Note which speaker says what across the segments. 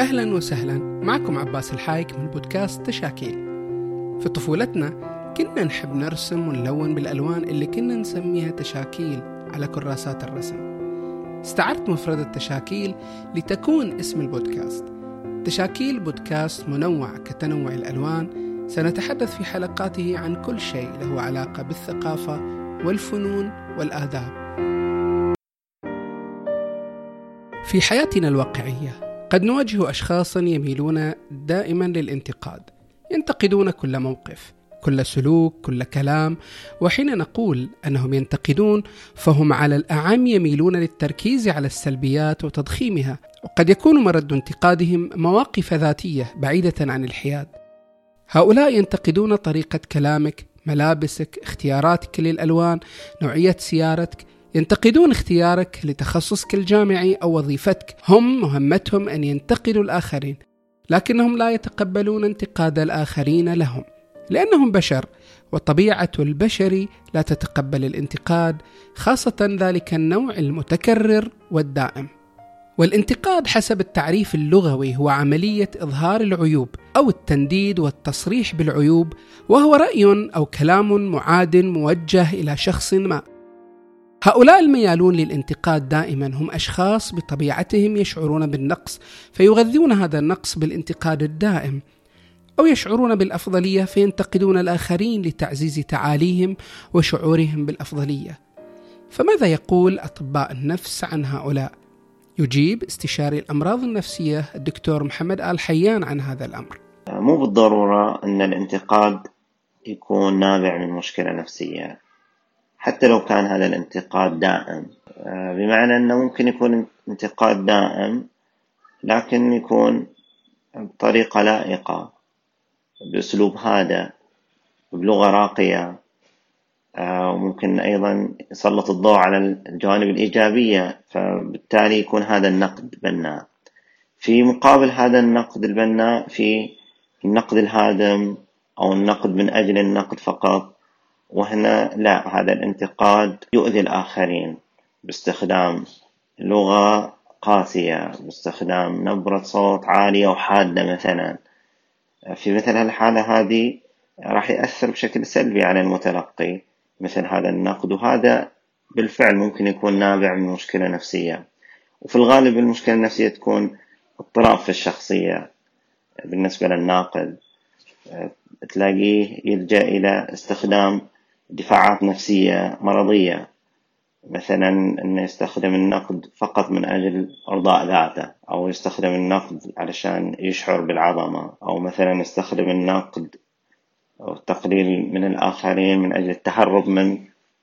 Speaker 1: أهلا وسهلا. معكم عباس الحايك من بودكاست تشاكيل. في طفولتنا كنا نحب نرسم ونلون بالألوان اللي كنا نسميها تشاكيل على كراسات الرسم. استعرت مفردة تشاكيل لتكون اسم البودكاست. تشاكيل بودكاست منوع كتنوع الألوان. سنتحدث في حلقاته عن كل شيء له علاقة بالثقافة والفنون والآداب. في حياتنا الواقعية قد نواجه اشخاصا يميلون دائما للانتقاد ينتقدون كل موقف كل سلوك كل كلام وحين نقول أنهم ينتقدون فهم على الأعم يميلون للتركيز على السلبيات وتضخيمها وقد يكون مرد انتقادهم مواقف ذاتية بعيدة عن الحياد. هؤلاء ينتقدون طريقة كلامك ملابسك اختياراتك للألوان نوعية سيارتك ينتقدون اختيارك لتخصصك الجامعي أو وظيفتك، هم مهمتهم أن ينتقدوا الآخرين، لكنهم لا يتقبلون انتقاد الآخرين لهم، لأنهم بشر، وطبيعة البشر لا تتقبل الانتقاد، خاصة ذلك النوع المتكرر والدائم. والانتقاد حسب التعريف اللغوي هو عملية إظهار العيوب أو التنديد والتصريح بالعيوب، وهو رأي أو كلام معاد موجه إلى شخص ما. هؤلاء الميالون للانتقاد دائما هم أشخاص بطبيعتهم يشعرون بالنقص فيغذون هذا النقص بالانتقاد الدائم أو يشعرون بالأفضلية فينتقدون الآخرين لتعزيز تعاليهم وشعورهم بالأفضلية. فماذا يقول أطباء النفس عن هؤلاء؟ يجيب استشاري الأمراض النفسية الدكتور محمد آل حيان عن هذا الأمر.
Speaker 2: مو بالضرورة أن الانتقاد يكون نابع من مشكلة نفسية. حتى لو كان هذا الانتقاد دائم. آه، بمعنى أنه ممكن يكون انتقاد دائم لكن يكون بطريقة لائقة بأسلوب هادئ بلغة راقية. آه، وممكن أيضا يسلط الضوء على الجوانب الإيجابية فبالتالي يكون هذا النقد بناء في مقابل هذا النقد البناء في النقد الهادم أو النقد من أجل النقد فقط وهنا لا هذا الانتقاد يؤذي الآخرين باستخدام لغة قاسية باستخدام نبرة صوت عالية وحادة مثلا. في مثل هالحالة هذه راح يأثر بشكل سلبي على المتلقي. مثل هذا النقد وهذا بالفعل ممكن يكون نابع من مشكلة نفسية. وفي الغالب المشكلة النفسية تكون اضطراب في الشخصية بالنسبة للناقد. تلاقيه يلجأ إلى استخدام دفاعات نفسية مرضية مثلا أنه يستخدم النقد فقط من أجل إرضاء ذاته أو يستخدم النقد علشان يشعر بالعظمة أو مثلا يستخدم النقد أو التقليل من الآخرين من أجل التهرب من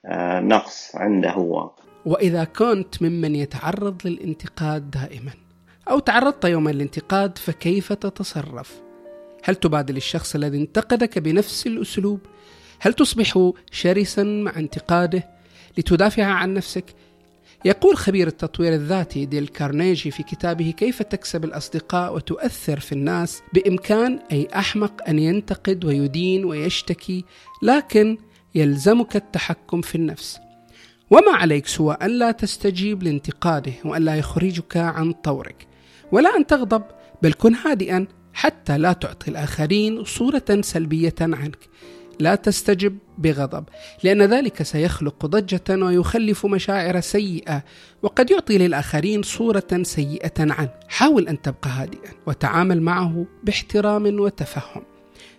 Speaker 2: آه، نقص عنده هو
Speaker 1: وإذا كنت ممن يتعرض للانتقاد دائما أو تعرضت يوما للانتقاد فكيف تتصرف؟ هل تبادل الشخص الذي انتقدك بنفس الأسلوب هل تصبح شرسا مع انتقاده لتدافع عن نفسك؟ يقول خبير التطوير الذاتي ديل كارنيجي في كتابه كيف تكسب الأصدقاء وتؤثر في الناس بإمكان أي أحمق أن ينتقد ويدين ويشتكي لكن يلزمك التحكم في النفس. وما عليك سوى أن لا تستجيب لانتقاده وأن لا يخرجك عن طورك. ولا أن تغضب بل كن هادئا حتى لا تعطي الآخرين صورة سلبية عنك. لا تستجب بغضب لأن ذلك سيخلق ضجة ويخلف مشاعر سيئة وقد يعطي للآخرين صورة سيئة عنه. حاول أن تبقى هادئا وتعامل معه باحترام وتفهم.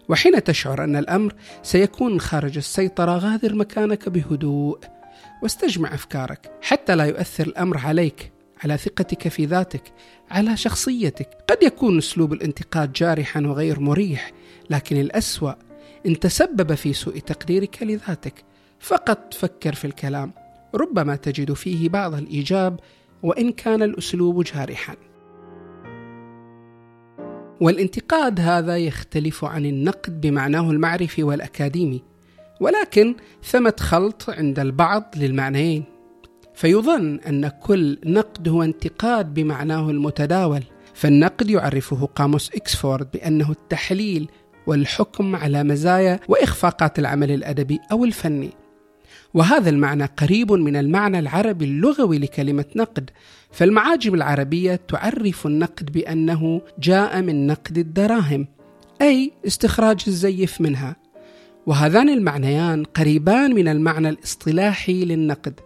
Speaker 1: وحين تشعر أن الأمر سيكون خارج السيطرة غادر مكانك بهدوء واستجمع أفكارك. حتى لا يؤثر الأمر عليك على ثقتك في ذاتك على شخصيتك. قد يكون أسلوب الانتقاد جارحا وغير مريح لكن الأسوأ إن تسبب في سوء تقديرك لذاتك. فقط فكر في الكلام ربما تجد فيه بعض الإيجاب وإن كان الأسلوب جارحا. والانتقاد هذا يختلف عن النقد بمعناه المعرفي والأكاديمي ولكن ثمة خلط عند البعض للمعنيين. فيظن أن كل نقد هو انتقاد بمعناه المتداول فالنقد يعرفه قاموس إكسفورد بأنه التحليل والحكم على مزايا وإخفاقات العمل الأدبي أو الفني. وهذا المعنى قريب من المعنى العربي اللغوي لكلمة نقد فالمعاجم العربية تعرف النقد بأنه جاء من نقد الدراهم أي استخراج الزيف منها. وهذان المعنيان قريبان من المعنى الاصطلاحي للنقد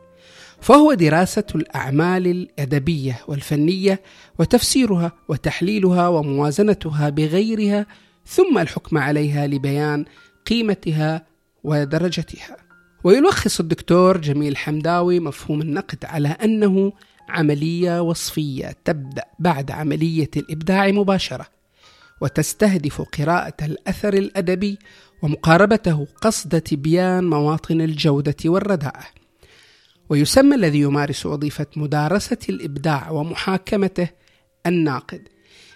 Speaker 1: فهو دراسة الأعمال الأدبية والفنية وتفسيرها وتحليلها وموازنتها بغيرها ثم الحكم عليها لبيان قيمتها ودرجتها. ويلخص الدكتور جميل حمداوي مفهوم النقد على أنه عملية وصفية تبدأ بعد عملية الإبداع مباشرة وتستهدف قراءة الأثر الأدبي ومقاربته قصد تبيان مواطن الجودة والرداءة. ويسمى الذي يمارس وظيفة مدارسة الإبداع ومحاكمته الناقد،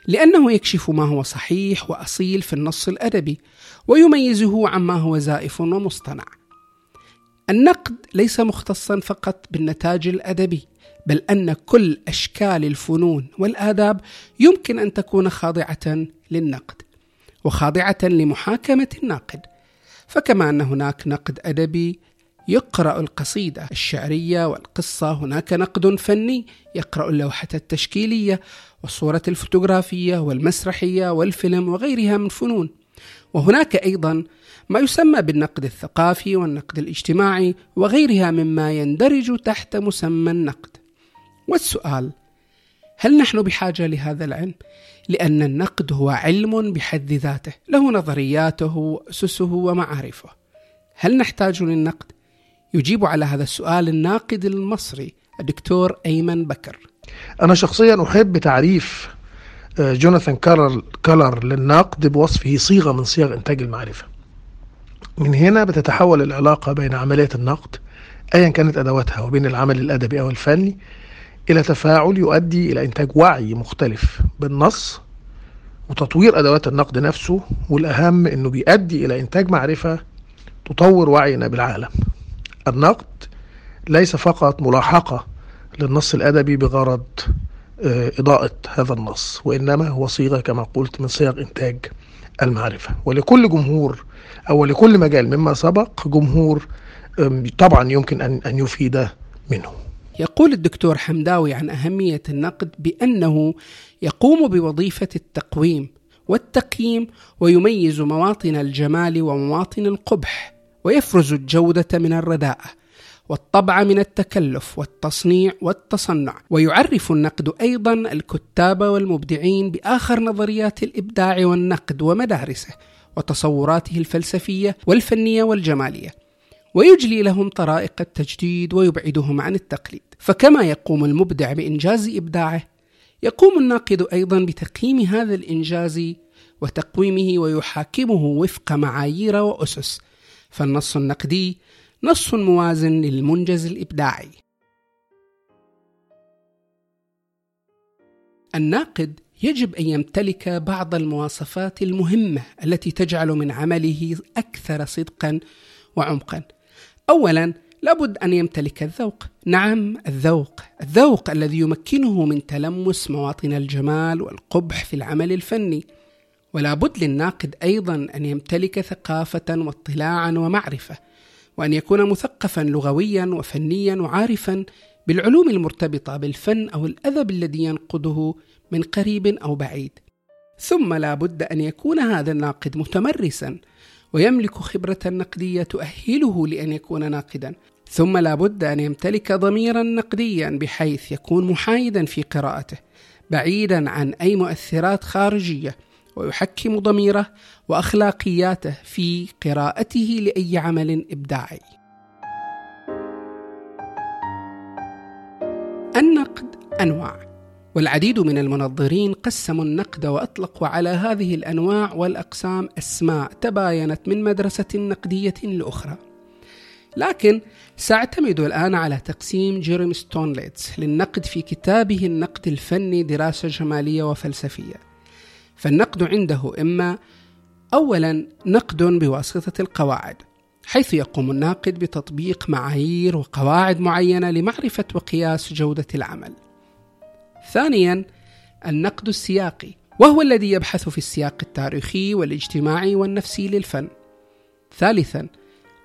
Speaker 1: لأنه يكشف ما هو صحيح وأصيل في النص الأدبي، ويميزه عما هو زائف ومصطنع. النقد ليس مختصا فقط بالنتاج الأدبي، بل أن كل أشكال الفنون والآداب يمكن أن تكون خاضعة للنقد. وخاضعة لمحاكمة الناقد فكما أن هناك نقد أدبي يقرأ القصيدة الشعرية والقصة هناك نقد فني يقرأ اللوحة التشكيلية والصورة الفوتوغرافية والمسرحية والفيلم وغيرها من فنون وهناك أيضا ما يسمى بالنقد الثقافي والنقد الاجتماعي وغيرها مما يندرج تحت مسمى النقد والسؤال هل نحن بحاجة لهذا العلم؟ لأن النقد هو علم بحد ذاته له نظرياته وأسسه ومعارفه هل نحتاج للنقد؟ يجيب على هذا السؤال الناقد المصري الدكتور أيمن بكر.
Speaker 3: أنا شخصيا أحب تعريف آه، جوناثان كالر, كالر للنقد بوصفه صيغة من صيغ إنتاج المعرفة. من هنا بتتحول العلاقة بين عملية النقد أيا كانت أدواتها وبين العمل الأدبي أو الفني إلى تفاعل يؤدي إلى إنتاج وعي مختلف بالنص وتطوير أدوات النقد نفسه والأهم إنه بيؤدي إلى إنتاج معرفة تطور وعينا بالعالم. النقد ليس فقط ملاحقة للنص الأدبي بغرض آه، إضاءة هذا النص وإنما هو صيغة كما قلت من صيغ إنتاج المعرفة. ولكل جمهور أو لكل مجال مما سبق جمهور طبعا يمكن أن يفيد منه.
Speaker 1: يقول الدكتور حمداوي عن أهمية النقد بأنه يقوم بوظيفة التقويم والتقييم ويميز مواطن الجمال ومواطن القبح. ويفرز الجودة من الرداءة والطبع من التكلف والتصنيع والتصنع. ويعرف النقد أيضا الكتاب والمبدعين بآخر نظريات الإبداع والنقد ومدارسه وتصوراته الفلسفية والفنية والجمالية. ويجلي لهم طرائق التجديد ويبعدهم عن التقليد. فكما يقوم المبدع بإنجاز إبداعه يقوم الناقد أيضا بتقييم هذا الإنجاز وتقويمه ويحاكمه وفق معايير وأسس. فالنص النقدي نص موازن للمنجز الإبداعي. الناقد يجب أن يمتلك بعض المواصفات المهمة التي تجعل من عمله أكثر صدقا وعمقا. اولا لابد أن يمتلك الذوق. نعم الذوق. الذوق الذي يمكنه من تلمس مواطن الجمال والقبح في العمل الفني. ولا بد للناقد أيضا أن يمتلك ثقافة واطلاعا ومعرفة وأن يكون مثقفا لغويا وفنيا وعارفا بالعلوم المرتبطة بالفن أو الأدب الذي ينقده من قريب أو بعيد. ثم لا بد أن يكون هذا الناقد متمرسا ويملك خبرة نقدية تؤهله لأن يكون ناقدا. ثم لا بد أن يمتلك ضميرا نقديا بحيث يكون محايدا في قراءته بعيدا عن أي مؤثرات خارجية. ويحكم ضميره وأخلاقياته في قراءته لأي عمل إبداعي. النقد أنواع والعديد من المنظرين قسموا النقد وأطلقوا على هذه الأنواع والأقسام أسماء تباينت من مدرسة نقدية لأخرى. لكن سأعتمد الآن على تقسيم جيريم ستونليتس للنقد في كتابه النقد الفني دراسة جمالية وفلسفية. فالنقد عنده إما اولا نقد بواسطة القواعد حيث يقوم الناقد بتطبيق معايير وقواعد معينة لمعرفة وقياس جودة العمل. ثانيا النقد السياقي وهو الذي يبحث في السياق التاريخي والاجتماعي والنفسي للفن ثالثا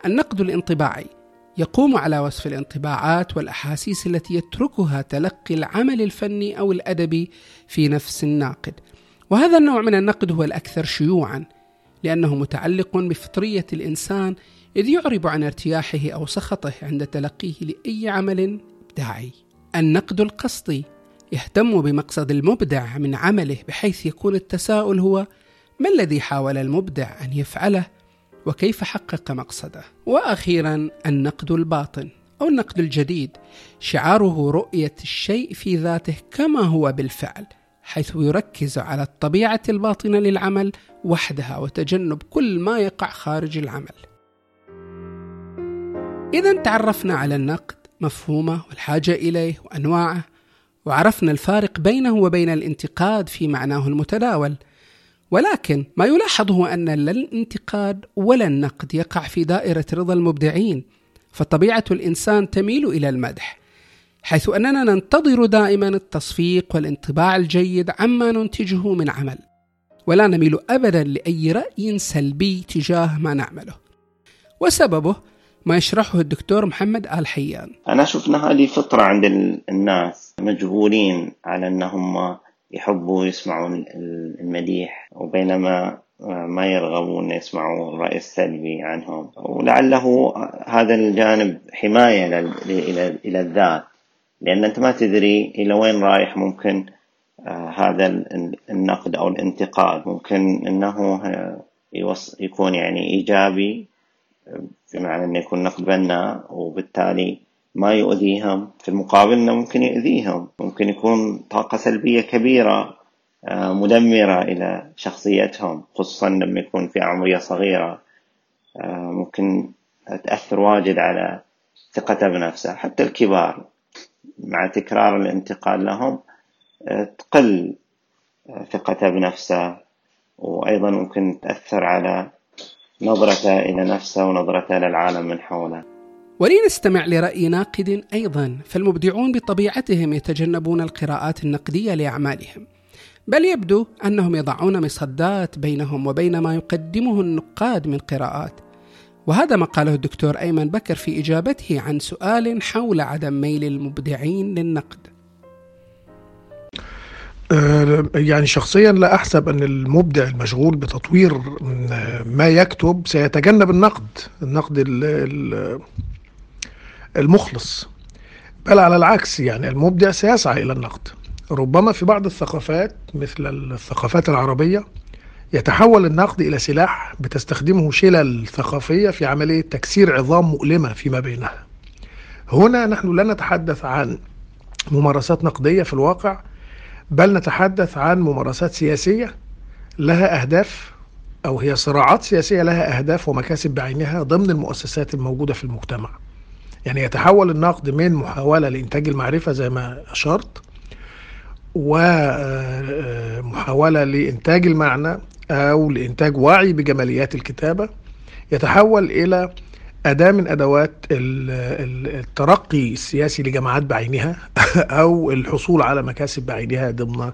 Speaker 1: النقد الانطباعي يقوم على وصف الانطباعات والأحاسيس التي يتركها تلقي العمل الفني أو الأدبي في نفس الناقد وهذا النوع من النقد هو الأكثر شيوعا لأنه متعلق بفطرية الإنسان إذ يعرب عن ارتياحه أو سخطه عند تلقيه لأي عمل إبداعي النقد القصدي يهتم بمقصد المبدع من عمله بحيث يكون التساؤل هو ما الذي حاول المبدع أن يفعله وكيف حقق مقصده. وأخيرا النقد الباطن أو النقد الجديد شعاره رؤية الشيء في ذاته كما هو بالفعل. حيث يركز على الطبيعة الباطنة للعمل وحدها وتجنب كل ما يقع خارج العمل. إذا تعرفنا على النقد مفهومه والحاجة إليه وأنواعه وعرفنا الفارق بينه وبين الانتقاد في معناه المتداول. ولكن ما يلاحظ هو أن لا الانتقاد ولا النقد يقع في دائرة رضا المبدعين فطبيعة الإنسان تميل إلى المدح. حيث أننا ننتظر دائما التصفيق والانطباع الجيد عما ننتجه من عمل ولا نميل أبدا لأي رأي سلبي تجاه ما نعمله. وسببه ما يشرحه الدكتور محمد آل حيان.
Speaker 2: أنا أن هذه فطرة عند الناس مجبولين على أنهم يحبوا يسمعوا المديح وبينما ما يرغبون يسمعوا الرأي السلبي عنهم. ولعله هذا الجانب حماية إلى الذات. لأن أنت ما تدري إلى وين رايح ممكن آه، هذا النقد أو الانتقاد. ممكن أنه يكون يعني إيجابي بمعنى أنه يكون نقد بناء وبالتالي ما يؤذيهم. في المقابل إنه ممكن يؤذيهم. ممكن يكون طاقة سلبية كبيرة آه، مدمرة إلى شخصيتهم خصوصا لما يكون في عمرية صغيرة. آه، ممكن تأثر واجد على ثقته بنفسه حتى الكبار. مع تكرار الانتقاد لهم آه، تقل ثقته بنفسه وأيضا ممكن تأثر على نظرته إلى نفسه ونظرته للعالم من حوله.
Speaker 1: ولنستمع لرأي ناقد أيضا فالمبدعون بطبيعتهم يتجنبون القراءات النقدية لأعمالهم. بل يبدو أنهم يضعون مصدات بينهم وبين ما يقدمه النقاد من قراءات. وهذا ما قاله الدكتور أيمن بكر في إجابته عن سؤال حول عدم ميل المبدعين للنقد.
Speaker 3: أه، يعني شخصيا لا أحسب أن المبدع المشغول بتطوير ما يكتب سيتجنب النقد النقد المخلص. بل على العكس يعني المبدع سيسعى إلى النقد. ربما في بعض الثقافات مثل الثقافات العربية يتحول النقد إلى سلاح بتستخدمه شلل ثقافية في عملية تكسير عظام مؤلمة فيما بينها. هنا نحن لا نتحدث عن ممارسات نقدية في الواقع بل نتحدث عن ممارسات سياسية لها أهداف أو هي صراعات سياسية لها أهداف ومكاسب بعينها ضمن المؤسسات الموجودة في المجتمع. يعني يتحول النقد من محاولة لإنتاج المعرفة زي ما أشرت ومحاولة لإنتاج المعنى أو لإنتاج وعي بجماليات الكتابة يتحول إلى أداة من أدوات الترقي السياسي لجماعات بعينها أو الحصول على مكاسب بعينها ضمن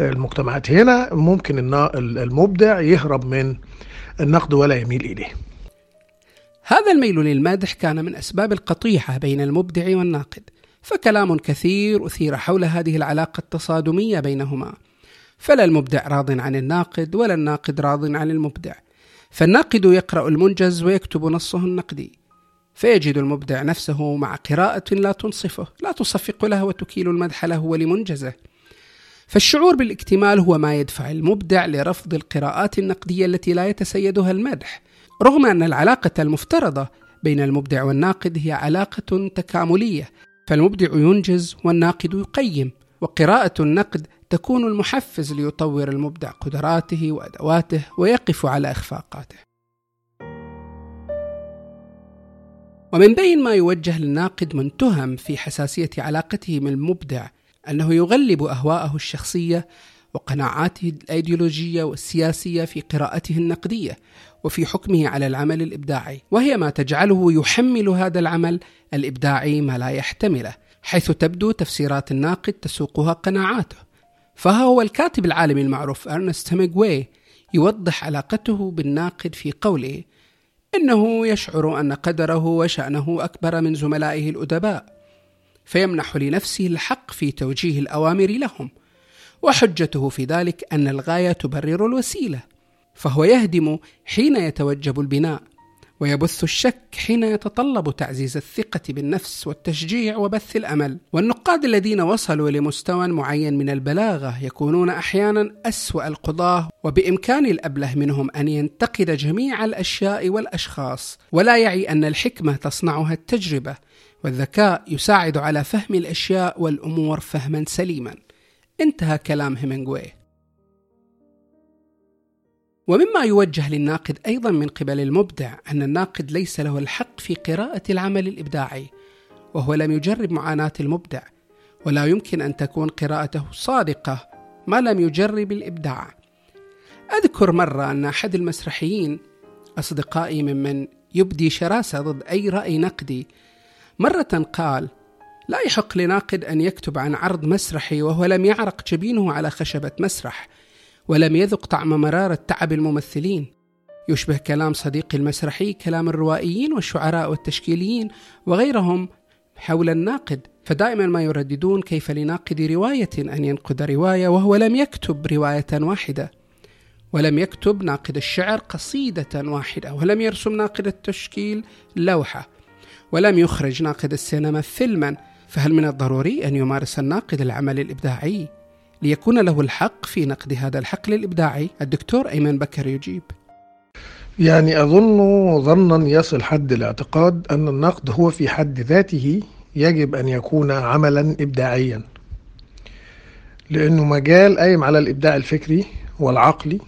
Speaker 3: المجتمعات. هنا ممكن المبدع يهرب من النقد ولا يميل إليه.
Speaker 1: هذا الميل للمادح كان من أسباب القطيعة بين المبدع والناقد فكلام كثير أثير حول هذه العلاقة التصادمية بينهما. فلا المبدع راض عن الناقد ولا الناقد راض عن المبدع. فالناقد يقرأ المنجز ويكتب نصه النقدي. فيجد المبدع نفسه مع قراءة لا تنصفه لا تصفق له وتكيل المدح له ولمنجزه. فالشعور بالاكتمال هو ما يدفع المبدع لرفض القراءات النقدية التي لا يتسيدها المدح رغم أن العلاقة المفترضة بين المبدع والناقد هي علاقة تكاملية. فالمبدع ينجز والناقد يقيم وقراءة النقد تكون المحفز ليطور المبدع قدراته وأدواته ويقف على إخفاقاته. ومن بين ما يوجه للناقد من تهم في حساسية علاقته من المبدع أنه يغلب أهواءه الشخصية وقناعاته الأيديولوجية والسياسية في قراءته النقدية وفي حكمه على العمل الإبداعي وهي ما تجعله يحمل هذا العمل الإبداعي ما لا يحتمله حيث تبدو تفسيرات الناقد تسوقها قناعاته. فها هو الكاتب العالمي المعروف أرنست هيميغواي يوضح علاقته بالناقد في قوله إنه يشعر أن قدره وشأنه أكبر من زملائه الأدباء فيمنح لنفسه الحق في توجيه الأوامر لهم وحجته في ذلك أن الغاية تبرر الوسيلة فهو يهدم حين يتوجب البناء. ويبث الشك حين يتطلب تعزيز الثقة بالنفس والتشجيع وبث الأمل. والنقاد الذين وصلوا لمستوى معين من البلاغة يكونون أحيانا أسوأ القضاة وبإمكان الأبله منهم أن ينتقد جميع الأشياء والأشخاص. ولا يعي أن الحكمة تصنعها التجربة والذكاء يساعد على فهم الأشياء والأمور فهما سليما. انتهى كلام هيمنغوي ومما يوجه للناقد أيضا من قبل المبدع أن الناقد ليس له الحق في قراءة العمل الإبداعي وهو لم يجرب معاناة المبدع ولا يمكن أن تكون قراءته صادقة ما لم يجرب الإبداع. أذكر مرة أن أحد المسرحيين أصدقائي ممن يبدي شراسة ضد أي رأي نقدي مرة قال لا يحق لناقد أن يكتب عن عرض مسرحي وهو لم يعرق جبينه على خشبة مسرح ولم يذق طعم مرارة تعب الممثلين. يشبه كلام صديقي المسرحي كلام الروائيين والشعراء والتشكيليين وغيرهم حول الناقد. فدائما ما يرددون كيف لناقد رواية أن ينقد رواية وهو لم يكتب رواية واحدة. ولم يكتب ناقد الشعر قصيدة واحدة ولم يرسم ناقد التشكيل لوحة. ولم يخرج ناقد السينما فيلما. فهل من الضروري أن يمارس الناقد العمل الإبداعي؟ ليكون له الحق في نقد هذا الحقل الإبداعي الدكتور أيمن بكر يجيب.
Speaker 3: يعني أظن ظنا يصل حد الاعتقاد أن النقد هو في حد ذاته يجب أن يكون عملا إبداعيا. لأنه مجال قايم على الإبداع الفكري والعقلي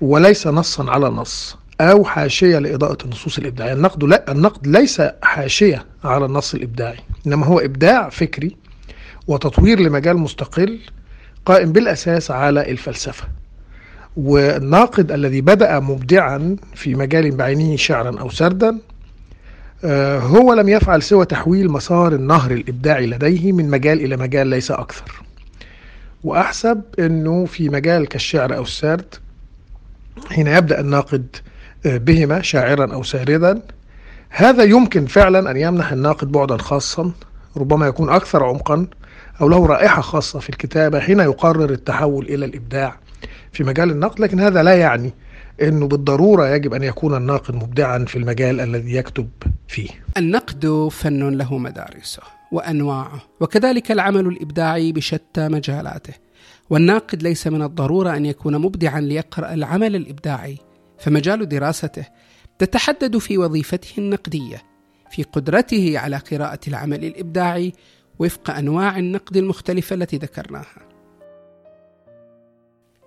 Speaker 3: وليس نصا على نص أو حاشية لإضاءة النصوص الإبداعية. النقد لا النقد ليس حاشية على النص الإبداعي إنما هو إبداع فكري وتطوير لمجال مستقل قائم بالأساس على الفلسفة. والناقد الذي بدأ مبدعا في مجال بعينه شعرا أو سردا آه، هو لم يفعل سوى تحويل مسار النهر الإبداعي لديه من مجال إلى مجال ليس أكثر. وأحسب أنه في مجال كالشعر أو السرد حين يبدأ الناقد آه، بهما شاعرا أو ساردا هذا يمكن فعلا أن يمنح الناقد بعدا خاصا ربما يكون أكثر عمقا أو له رائحة خاصة في الكتابة حين يقرر التحول إلى الإبداع في مجال النقد لكن هذا لا يعني أنه بالضرورة يجب أن يكون الناقد مبدعا في المجال الذي يكتب فيه.
Speaker 1: النقد فن له مدارسه وأنواعه وكذلك العمل الإبداعي بشتى مجالاته. والناقد ليس من الضرورة أن يكون مبدعا ليقرأ العمل الإبداعي فمجال دراسته تتحدد في وظيفته النقدية في قدرته على قراءة العمل الإبداعي وفق أنواع النقد المختلفة التي ذكرناها.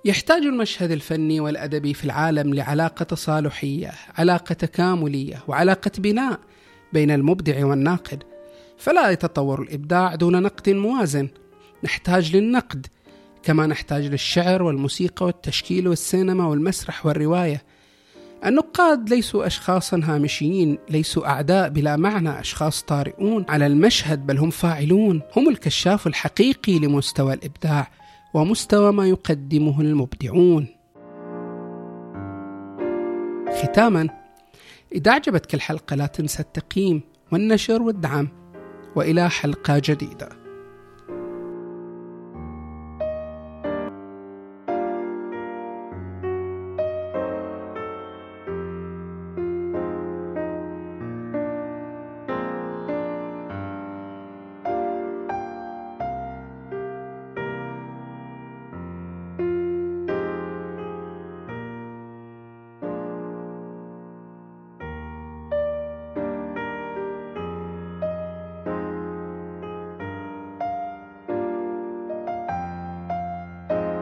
Speaker 1: يحتاج المشهد الفني والأدبي في العالم لعلاقة تصالحيه، علاقة تكاملية، وعلاقة بناء بين المبدع والناقد، فلا يتطور الإبداع دون نقد موازن. نحتاج للنقد كما نحتاج للشعر والموسيقى والتشكيل والسينما والمسرح والرواية. النقاد ليسوا أشخاصا هامشيين ليسوا أعداء بلا معنى أشخاص طارئون على المشهد بل هم فاعلون هم الكشاف الحقيقي لمستوى الإبداع ومستوى ما يقدمه المبدعون. ختاما إذا أعجبتك الحلقة لا تنسى التقييم والنشر والدعم وإلى حلقة جديدة.